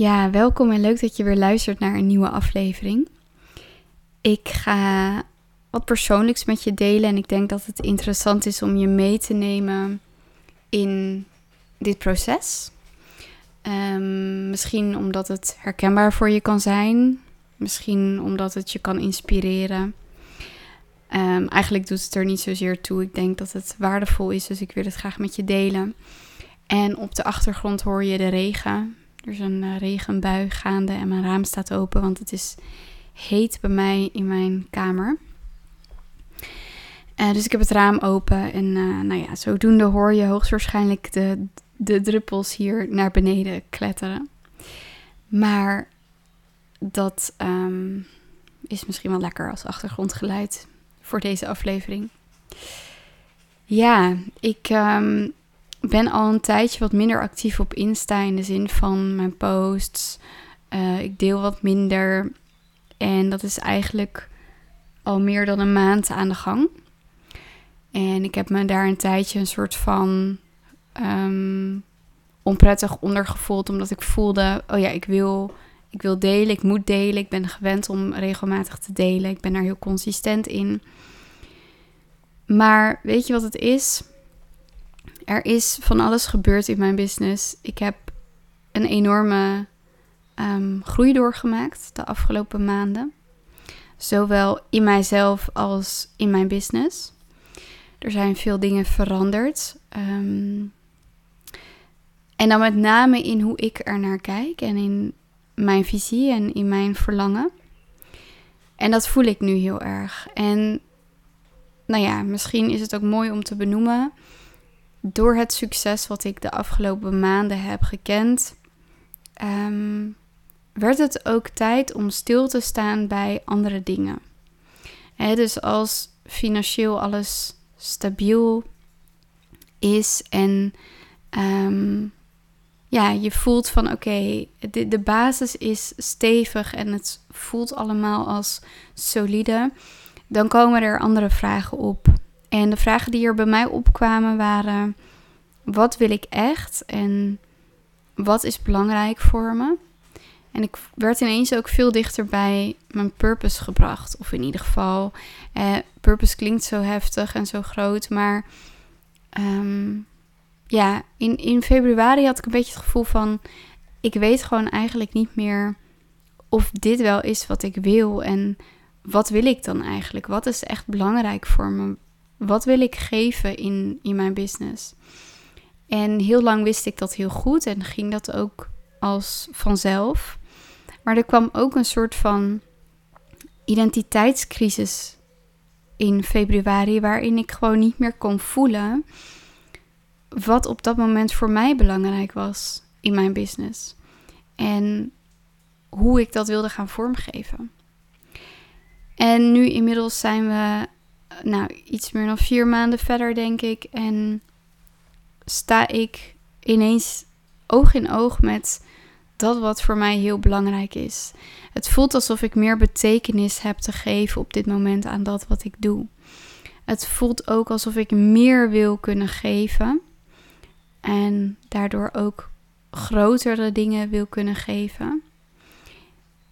Ja, welkom en leuk dat je weer luistert naar een nieuwe aflevering. Ik ga wat persoonlijks met je delen en ik denk dat het interessant is om je mee te nemen in dit proces. Ehm, misschien omdat het herkenbaar voor je kan zijn, misschien omdat het je kan inspireren. Um, eigenlijk doet het er niet zozeer toe. Ik denk dat het waardevol is, dus ik wil het graag met je delen. En op de achtergrond hoor je de regen. Er is een uh, regenbui gaande en mijn raam staat open, want het is heet bij mij in mijn kamer. Uh, dus ik heb het raam open en uh, nou ja, zodoende hoor je hoogstwaarschijnlijk de, de druppels hier naar beneden kletteren. Maar dat um, is misschien wel lekker als achtergrondgeluid voor deze aflevering. Ja, ik um, ben al een tijdje wat minder actief op Insta in de zin van mijn posts. Uh, ik deel wat minder. En dat is eigenlijk al meer dan een maand aan de gang. En ik heb me daar een tijdje een soort van um, onprettig onder gevoeld. Omdat ik voelde, oh ja, ik wil, ik wil delen, ik moet delen. Ik ben gewend om regelmatig te delen. Ik ben daar heel consistent in. Maar weet je wat het is? Er is van alles gebeurd in mijn business. Ik heb een enorme um, groei doorgemaakt de afgelopen maanden. Zowel in mijzelf als in mijn business. Er zijn veel dingen veranderd. Um, en dan met name in hoe ik er naar kijk en in mijn visie en in mijn verlangen. En dat voel ik nu heel erg. En nou ja, misschien is het ook mooi om te benoemen. Door het succes wat ik de afgelopen maanden heb gekend, um, werd het ook tijd om stil te staan bij andere dingen. Dus als financieel alles stabiel is en um, ja, je voelt van oké, de basis is stevig en het voelt allemaal als solide, dan komen er andere vragen op. En de vragen die er bij mij opkwamen waren: wat wil ik echt en wat is belangrijk voor me? En ik werd ineens ook veel dichter bij mijn purpose gebracht. Of in ieder geval, eh, purpose klinkt zo heftig en zo groot. Maar um, ja, in, in februari had ik een beetje het gevoel van... Ik weet gewoon eigenlijk niet meer of dit wel is wat ik wil. En wat wil ik dan eigenlijk? Wat is echt belangrijk voor me? Wat wil ik geven in, in mijn business? En heel lang wist ik dat heel goed en ging dat ook als vanzelf. Maar er kwam ook een soort van identiteitscrisis in februari, waarin ik gewoon niet meer kon voelen wat op dat moment voor mij belangrijk was in mijn business. En hoe ik dat wilde gaan vormgeven. En nu inmiddels zijn we nou, iets meer dan vier maanden verder, denk ik. En sta ik ineens oog in oog met dat wat voor mij heel belangrijk is. Het voelt alsof ik meer betekenis heb te geven op dit moment aan dat wat ik doe. Het voelt ook alsof ik meer wil kunnen geven en daardoor ook grotere dingen wil kunnen geven.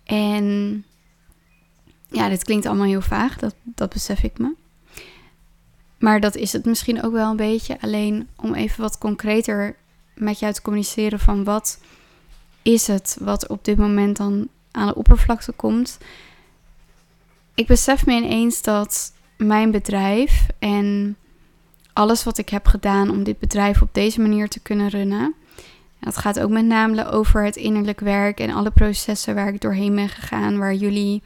En ja, dit klinkt allemaal heel vaag, dat, dat besef ik me. Maar dat is het misschien ook wel een beetje. Alleen om even wat concreter met jou te communiceren van wat is het wat op dit moment dan aan de oppervlakte komt. Ik besef me ineens dat mijn bedrijf en alles wat ik heb gedaan om dit bedrijf op deze manier te kunnen runnen. Het gaat ook met name over het innerlijk werk en alle processen waar ik doorheen ben gegaan, waar jullie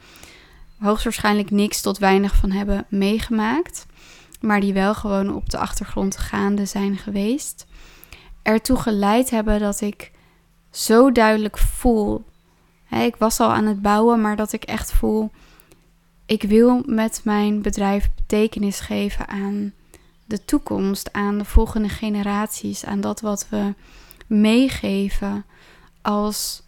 hoogstwaarschijnlijk niks tot weinig van hebben meegemaakt, maar die wel gewoon op de achtergrond gaande zijn geweest. Ertoe geleid hebben dat ik zo duidelijk voel. Hè, ik was al aan het bouwen, maar dat ik echt voel. Ik wil met mijn bedrijf betekenis geven aan de toekomst, aan de volgende generaties, aan dat wat we meegeven als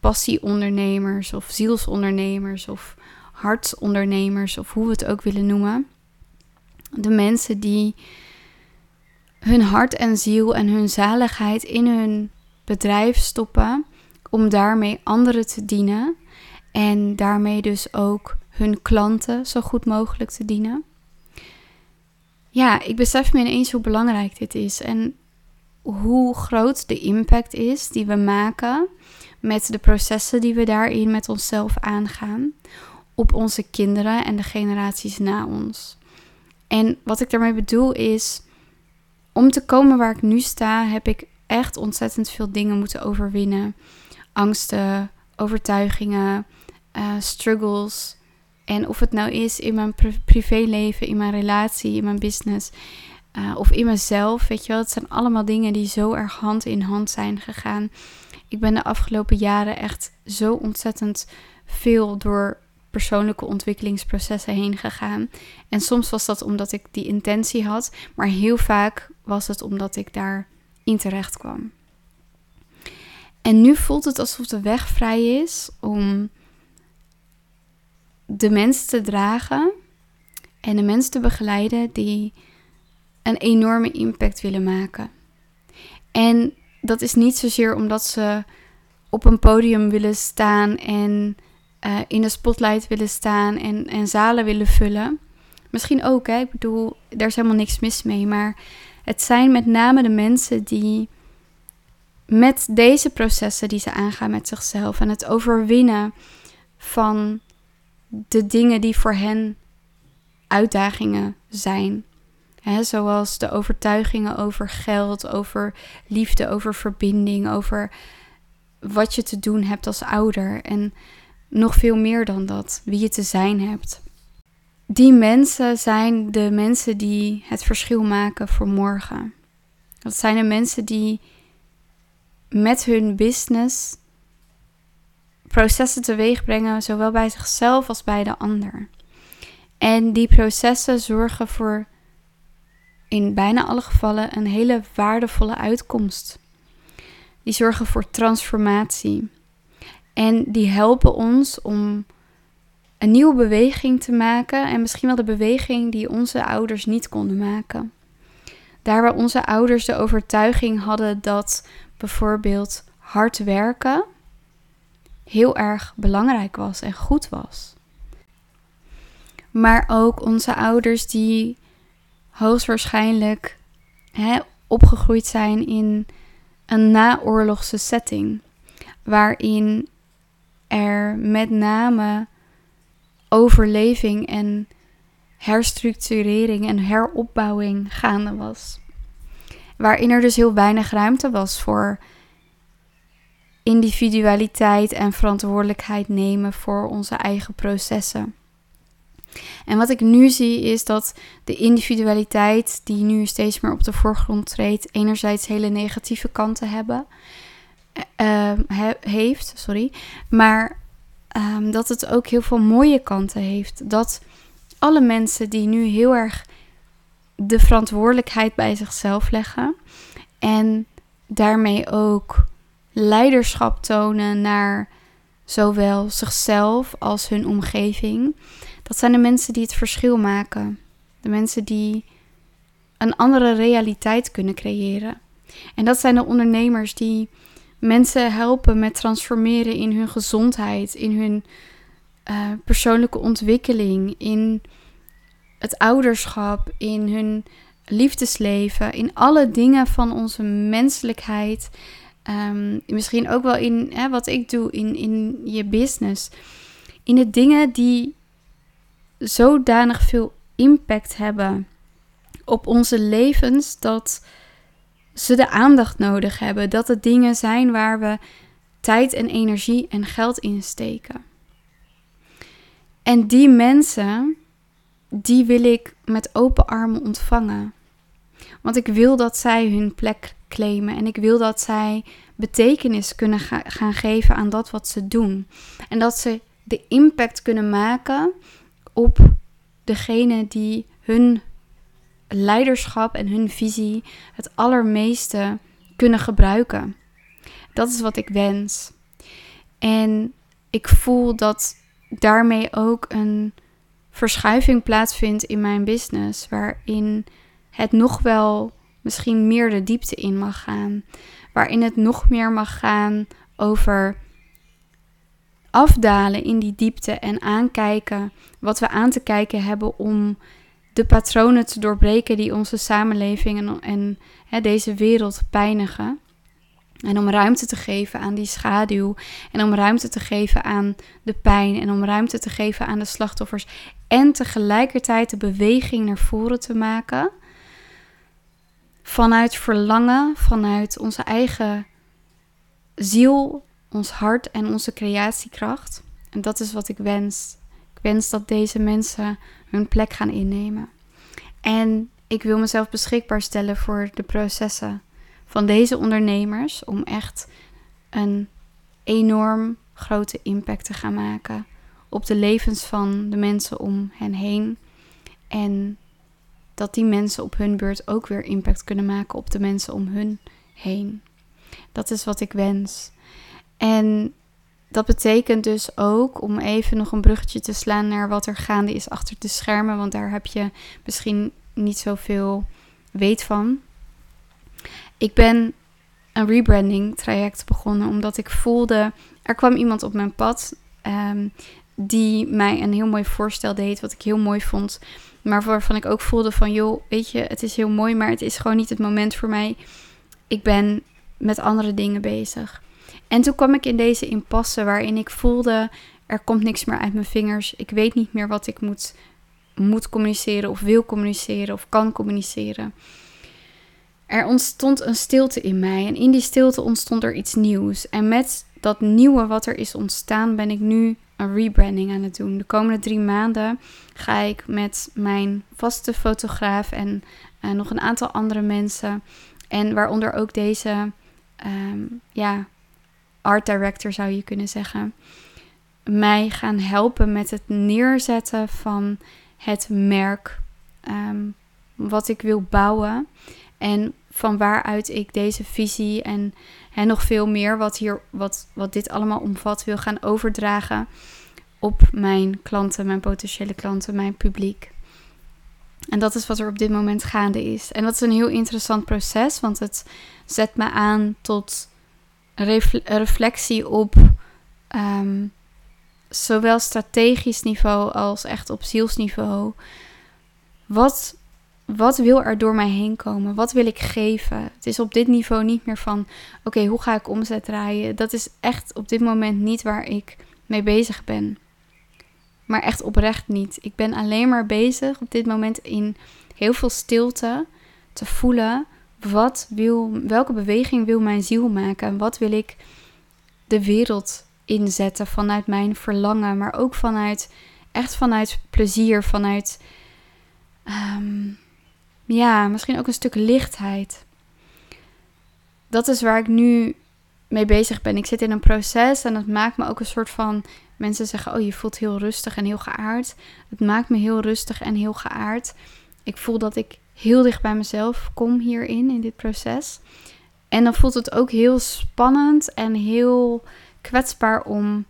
passieondernemers of zielsondernemers of hartsondernemers of hoe we het ook willen noemen. De mensen die hun hart en ziel en hun zaligheid in hun bedrijf stoppen om daarmee anderen te dienen en daarmee dus ook hun klanten zo goed mogelijk te dienen. Ja, ik besef me ineens hoe belangrijk dit is en hoe groot de impact is die we maken met de processen die we daarin met onszelf aangaan op onze kinderen en de generaties na ons. En wat ik daarmee bedoel is, om te komen waar ik nu sta, heb ik echt ontzettend veel dingen moeten overwinnen. Angsten, overtuigingen, uh, struggles. En of het nou is in mijn privéleven, in mijn relatie, in mijn business uh, of in mezelf, weet je wel. Het zijn allemaal dingen die zo erg hand in hand zijn gegaan. Ik ben de afgelopen jaren echt zo ontzettend veel door persoonlijke ontwikkelingsprocessen heen gegaan. En soms was dat omdat ik die intentie had, maar heel vaak was het omdat ik daar in terecht kwam. En nu voelt het alsof de weg vrij is om de mensen te dragen en de mensen te begeleiden die een enorme impact willen maken. En dat is niet zozeer omdat ze op een podium willen staan en uh, in de spotlight willen staan en, en zalen willen vullen. Misschien ook, hè? ik bedoel, daar is helemaal niks mis mee. Maar het zijn met name de mensen die met deze processen die ze aangaan met zichzelf en het overwinnen van de dingen die voor hen uitdagingen zijn. zoals de overtuigingen over geld, over liefde, over verbinding, over wat je te doen hebt als ouder. En nog veel meer dan dat, wie je te zijn hebt. Die mensen zijn de mensen die het verschil maken voor morgen. Dat zijn de mensen die met hun business processen teweeg brengen, zowel bij zichzelf als bij de ander. En die processen zorgen voor in bijna alle gevallen een hele waardevolle uitkomst. Die zorgen voor transformatie. En die helpen ons om een nieuwe beweging te maken. En misschien wel de beweging die onze ouders niet konden maken. Daar waar onze ouders de overtuiging hadden dat bijvoorbeeld hard werken heel erg belangrijk was en goed was. Maar ook onze ouders die hoogstwaarschijnlijk hè, opgegroeid zijn in een naoorlogse setting. Waarin er met name overleving en herstructurering en heropbouwing gaande was. Waarin er dus heel weinig ruimte was voor individualiteit en verantwoordelijkheid nemen voor onze eigen processen. En wat ik nu zie is dat de individualiteit die nu steeds meer op de voorgrond treedt, enerzijds hele negatieve kanten hebben, uh, heeft, sorry, maar um, dat het ook heel veel mooie kanten heeft. Dat alle mensen die nu heel erg de verantwoordelijkheid bij zichzelf leggen en daarmee ook leiderschap tonen naar zowel zichzelf als hun omgeving. Dat zijn de mensen die het verschil maken. De mensen die een andere realiteit kunnen creëren. En dat zijn de ondernemers die mensen helpen met transformeren in hun gezondheid, in hun uh, persoonlijke ontwikkeling, in het ouderschap, in hun liefdesleven, in alle dingen van onze menselijkheid. Um, misschien ook wel in hè, wat ik doe in, in je business. In de dingen die zodanig veel impact hebben op onze levens dat ze de aandacht nodig hebben. Dat het dingen zijn waar we tijd en energie en geld in steken. En die mensen, die wil ik met open armen ontvangen. Want ik wil dat zij hun plek claimen en ik wil dat zij betekenis kunnen gaan geven aan dat wat ze doen. En dat ze de impact kunnen maken op degene die hun leiderschap en hun visie het allermeeste kunnen gebruiken. Dat is wat ik wens. En ik voel dat daarmee ook een verschuiving plaatsvindt in mijn business, waarin het nog wel misschien meer de diepte in mag gaan, waarin het nog meer mag gaan over afdalen in die diepte en aankijken wat we aan te kijken hebben om de patronen te doorbreken die onze samenleving en, en hè, deze wereld pijnigen. En om ruimte te geven aan die schaduw. En om ruimte te geven aan de pijn. En om ruimte te geven aan de slachtoffers. En tegelijkertijd de beweging naar voren te maken. Vanuit verlangen, vanuit onze eigen ziel, ons hart en onze creatiekracht. En dat is wat ik wens. Wens dat deze mensen hun plek gaan innemen. En ik wil mezelf beschikbaar stellen voor de processen van deze ondernemers om echt een enorm grote impact te gaan maken op de levens van de mensen om hen heen. En dat die mensen op hun beurt ook weer impact kunnen maken op de mensen om hun heen. Dat is wat ik wens. En dat betekent dus ook, om even nog een bruggetje te slaan naar wat er gaande is achter de schermen, want daar heb je misschien niet zoveel weet van. Ik ben een rebranding traject begonnen omdat ik voelde, er kwam iemand op mijn pad um, die mij een heel mooi voorstel deed, wat ik heel mooi vond, maar waarvan ik ook voelde van, joh, weet je, het is heel mooi, maar het is gewoon niet het moment voor mij. Ik ben met andere dingen bezig. En toen kwam ik in deze impasse waarin ik voelde, er komt niks meer uit mijn vingers. Ik weet niet meer wat ik moet, moet communiceren of wil communiceren of kan communiceren. Er ontstond een stilte in mij en in die stilte ontstond er iets nieuws. En met dat nieuwe wat er is ontstaan ben ik nu een rebranding aan het doen. De komende drie maanden ga ik met mijn vaste fotograaf en uh, nog een aantal andere mensen en waaronder ook deze um, ja, art director zou je kunnen zeggen, mij gaan helpen met het neerzetten van het merk um, wat ik wil bouwen. En van waaruit ik deze visie en, en nog veel meer wat, hier, wat, wat dit allemaal omvat wil gaan overdragen op mijn klanten, mijn potentiële klanten, mijn publiek. En dat is wat er op dit moment gaande is. En dat is een heel interessant proces, want het zet me aan tot reflectie op um, zowel strategisch niveau als echt op zielsniveau. Wat, wat wil er door mij heen komen? Wat wil ik geven? Het is op dit niveau niet meer van: oké, hoe ga ik omzet draaien? Dat is echt op dit moment niet waar ik mee bezig ben. Maar echt oprecht niet. Ik ben alleen maar bezig op dit moment in heel veel stilte te voelen wat wil, welke beweging wil mijn ziel maken? En wat wil ik de wereld inzetten vanuit mijn verlangen, maar ook vanuit, echt vanuit plezier, vanuit, ehm, ja, misschien ook een stuk lichtheid. Dat is waar ik nu mee bezig ben. Ik zit in een proces en het maakt me ook een soort van. Mensen zeggen: Oh, je voelt heel rustig en heel geaard. Het maakt me heel rustig en heel geaard. Ik voel dat ik heel dicht bij mezelf kom hierin, in dit proces. En dan voelt het ook heel spannend en heel kwetsbaar om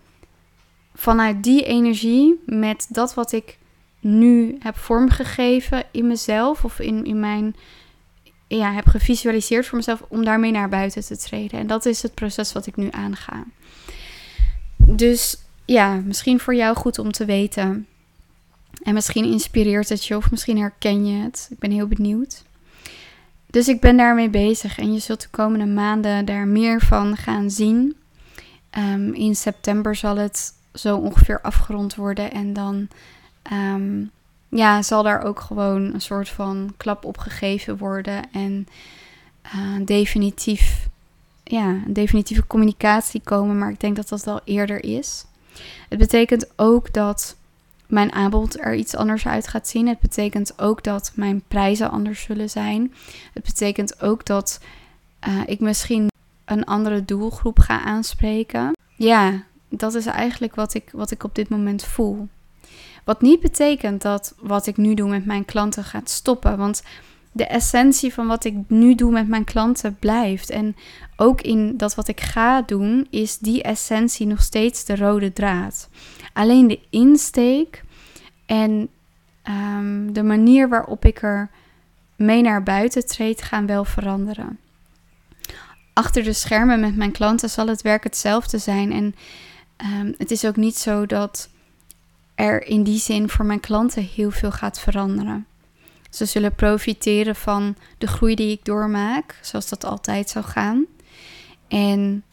vanuit die energie, met dat wat ik nu heb vormgegeven in mezelf of in, in mijn, ja, heb gevisualiseerd voor mezelf, om daarmee naar buiten te treden. En dat is het proces wat ik nu aanga. Dus ja, misschien voor jou goed om te weten en misschien inspireert het je of misschien herken je het. Ik ben heel benieuwd. Dus ik ben daarmee bezig en je zult de komende maanden daar meer van gaan zien. Ehm, in september zal het zo ongeveer afgerond worden en dan ehm, ja, zal daar ook gewoon een soort van klap op gegeven worden en uh, definitief, ja, een definitieve communicatie komen. Maar ik denk dat dat al eerder is. Het betekent ook dat mijn aanbod er iets anders uit gaat zien. Het betekent ook dat mijn prijzen anders zullen zijn. Het betekent ook dat uh, ik misschien een andere doelgroep ga aanspreken. Ja, dat is eigenlijk wat ik, wat ik op dit moment voel. Wat niet betekent dat wat ik nu doe met mijn klanten gaat stoppen. Want de essentie van wat ik nu doe met mijn klanten blijft. En ook in dat wat ik ga doen, is die essentie nog steeds de rode draad. Alleen de insteek en ehm, de manier waarop ik er mee naar buiten treed, gaan wel veranderen. Achter de schermen met mijn klanten zal het werk hetzelfde zijn. En Ehm, het is ook niet zo dat er in die zin voor mijn klanten heel veel gaat veranderen. Ze zullen profiteren van de groei die ik doormaak, zoals dat altijd zou gaan. En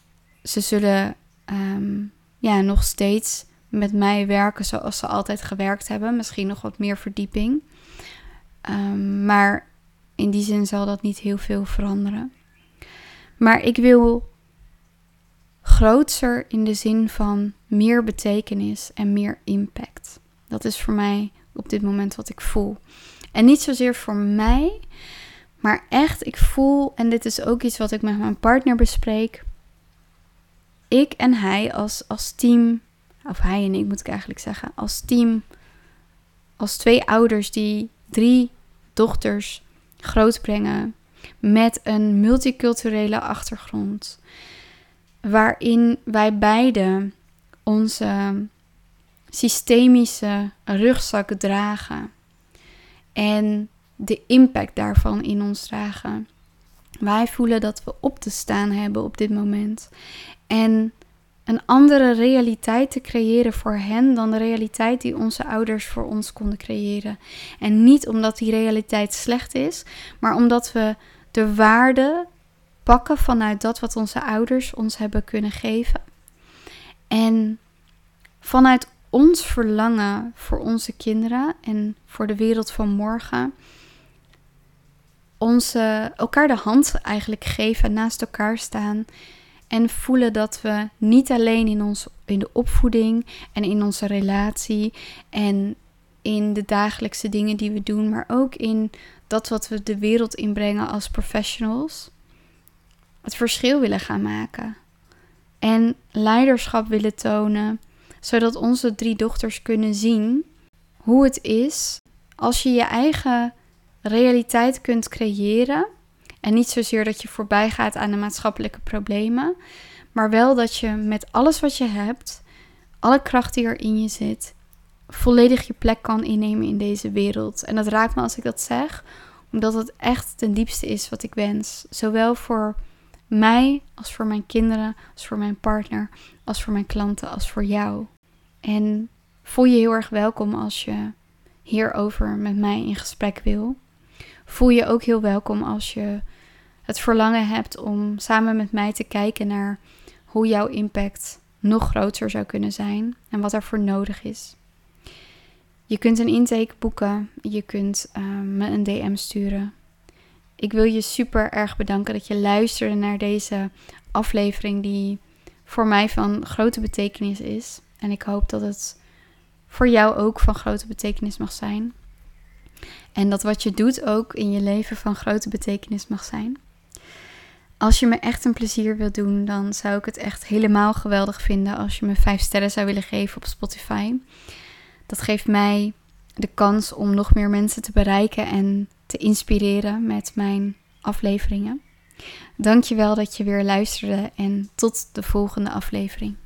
ze zullen ehm, ja, nog steeds met mij werken zoals ze altijd gewerkt hebben. Misschien nog wat meer verdieping. Ehm, maar in die zin zal dat niet heel veel veranderen. Maar ik wil groter in de zin van meer betekenis en meer impact. Dat is voor mij op dit moment wat ik voel. En niet zozeer voor mij, maar echt, ik voel, en dit is ook iets wat ik met mijn partner bespreek. Ik en hij als, als team, of hij en ik moet ik eigenlijk zeggen, als team, als twee ouders die drie dochters grootbrengen met een multiculturele achtergrond, waarin wij beide onze systemische rugzak dragen en de impact daarvan in ons dragen. Wij voelen dat we op te staan hebben op dit moment en een andere realiteit te creëren voor hen dan de realiteit die onze ouders voor ons konden creëren. En niet omdat die realiteit slecht is, maar omdat we de waarde pakken vanuit dat wat onze ouders ons hebben kunnen geven. En vanuit ons verlangen voor onze kinderen en voor de wereld van morgen. Onze, elkaar de hand eigenlijk geven, naast elkaar staan. En voelen dat we niet alleen in, ons, in de opvoeding en in onze relatie en in de dagelijkse dingen die we doen, maar ook in dat wat we de wereld inbrengen als professionals, het verschil willen gaan maken. En leiderschap willen tonen, zodat onze drie dochters kunnen zien hoe het is als je je eigen realiteit kunt creëren. En niet zozeer dat je voorbij gaat aan de maatschappelijke problemen, maar wel dat je met alles wat je hebt, alle kracht die er in je zit, volledig je plek kan innemen in deze wereld. En dat raakt me als ik dat zeg, omdat het echt ten diepste is wat ik wens. Zowel voor mij als voor mijn kinderen, als voor mijn partner, als voor mijn klanten, als voor jou. En voel je heel erg welkom als je hierover met mij in gesprek wil. Voel je ook heel welkom als je het verlangen hebt om samen met mij te kijken naar hoe jouw impact nog groter zou kunnen zijn en wat er voor nodig is. Je kunt een intake boeken, je kunt uh, me een DM sturen. Ik wil je super erg bedanken dat je luisterde naar deze aflevering die voor mij van grote betekenis is. En ik hoop dat het voor jou ook van grote betekenis mag zijn. En dat wat je doet ook in je leven van grote betekenis mag zijn. Als je me echt een plezier wilt doen, dan zou ik het echt helemaal geweldig vinden als je me 5 sterren zou willen geven op Spotify. Dat geeft mij de kans om nog meer mensen te bereiken en te inspireren met mijn afleveringen. Dankjewel dat je weer luisterde en tot de volgende aflevering.